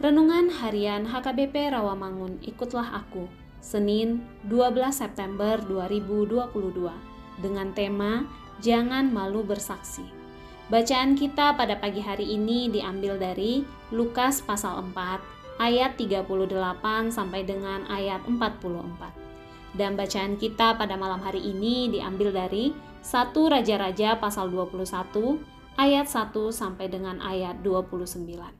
Renungan Harian HKBP Rawamangun Ikutlah Aku Senin 12 September 2022 dengan tema Jangan Malu Bersaksi. Bacaan kita pada pagi hari ini diambil dari Lukas pasal 4 ayat 38 sampai dengan ayat 44 dan bacaan kita pada malam hari ini diambil dari 1 Raja-Raja pasal 21 ayat 1 sampai dengan ayat 29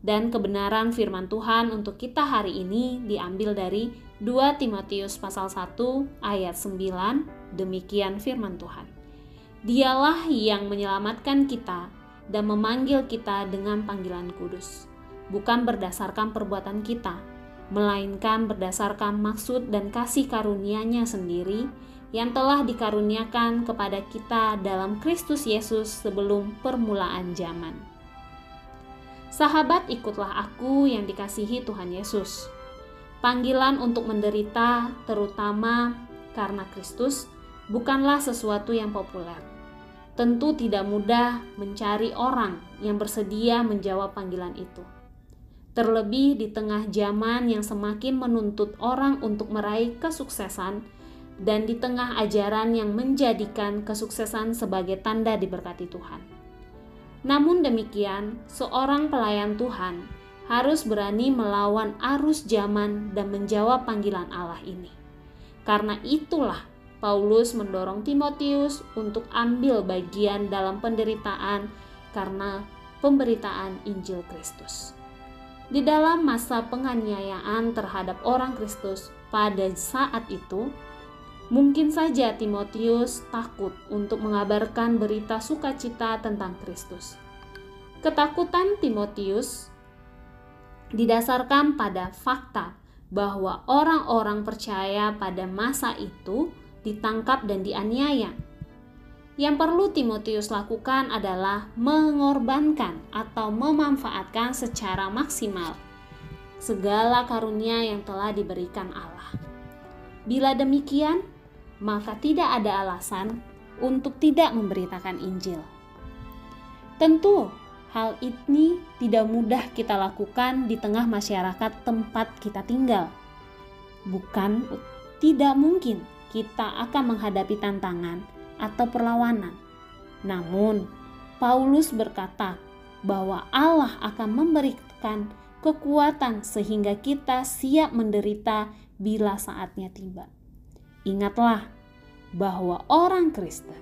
dan kebenaran firman Tuhan untuk kita hari ini diambil dari 2 Timotius pasal 1 ayat 9 demikian firman Tuhan Dialah yang menyelamatkan kita dan memanggil kita dengan panggilan kudus bukan berdasarkan perbuatan kita melainkan berdasarkan maksud dan kasih karunia-Nya sendiri yang telah dikaruniakan kepada kita dalam Kristus Yesus sebelum permulaan zaman. Sahabat, ikutlah aku yang dikasihi Tuhan Yesus. Panggilan untuk menderita, terutama karena Kristus, bukanlah sesuatu yang populer. Tentu tidak mudah mencari orang yang bersedia menjawab panggilan itu. Terlebih di tengah zaman yang semakin menuntut orang untuk meraih kesuksesan, dan di tengah ajaran yang menjadikan kesuksesan sebagai tanda diberkati Tuhan. Namun demikian, seorang pelayan Tuhan harus berani melawan arus zaman dan menjawab panggilan Allah ini. Karena itulah Paulus mendorong Timotius untuk ambil bagian dalam penderitaan karena pemberitaan Injil Kristus. Di dalam masa penganiayaan terhadap orang Kristus pada saat itu, Mungkin saja Timotius takut untuk mengabarkan berita sukacita tentang Kristus. Ketakutan Timotius didasarkan pada fakta bahwa orang-orang percaya pada masa itu ditangkap dan dianiaya. Yang perlu Timotius lakukan adalah mengorbankan atau memanfaatkan secara maksimal segala karunia yang telah diberikan Allah. Bila demikian, maka tidak ada alasan untuk tidak memberitakan Injil. Tentu, hal ini tidak mudah kita lakukan di tengah masyarakat tempat kita tinggal. Bukan tidak mungkin kita akan menghadapi tantangan atau perlawanan. Namun, Paulus berkata bahwa Allah akan memberikan kekuatan sehingga kita siap menderita bila saatnya tiba. Ingatlah bahwa orang Kristen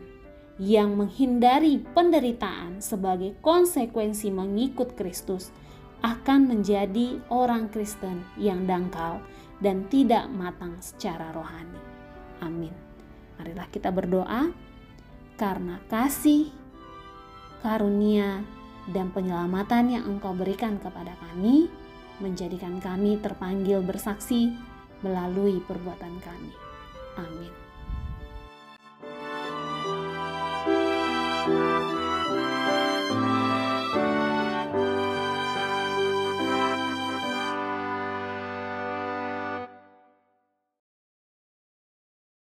yang menghindari penderitaan sebagai konsekuensi mengikut Kristus akan menjadi orang Kristen yang dangkal dan tidak matang secara rohani. Amin. Marilah kita berdoa karena kasih, karunia, dan penyelamatan yang Engkau berikan kepada kami menjadikan kami terpanggil bersaksi melalui perbuatan kami. Amin.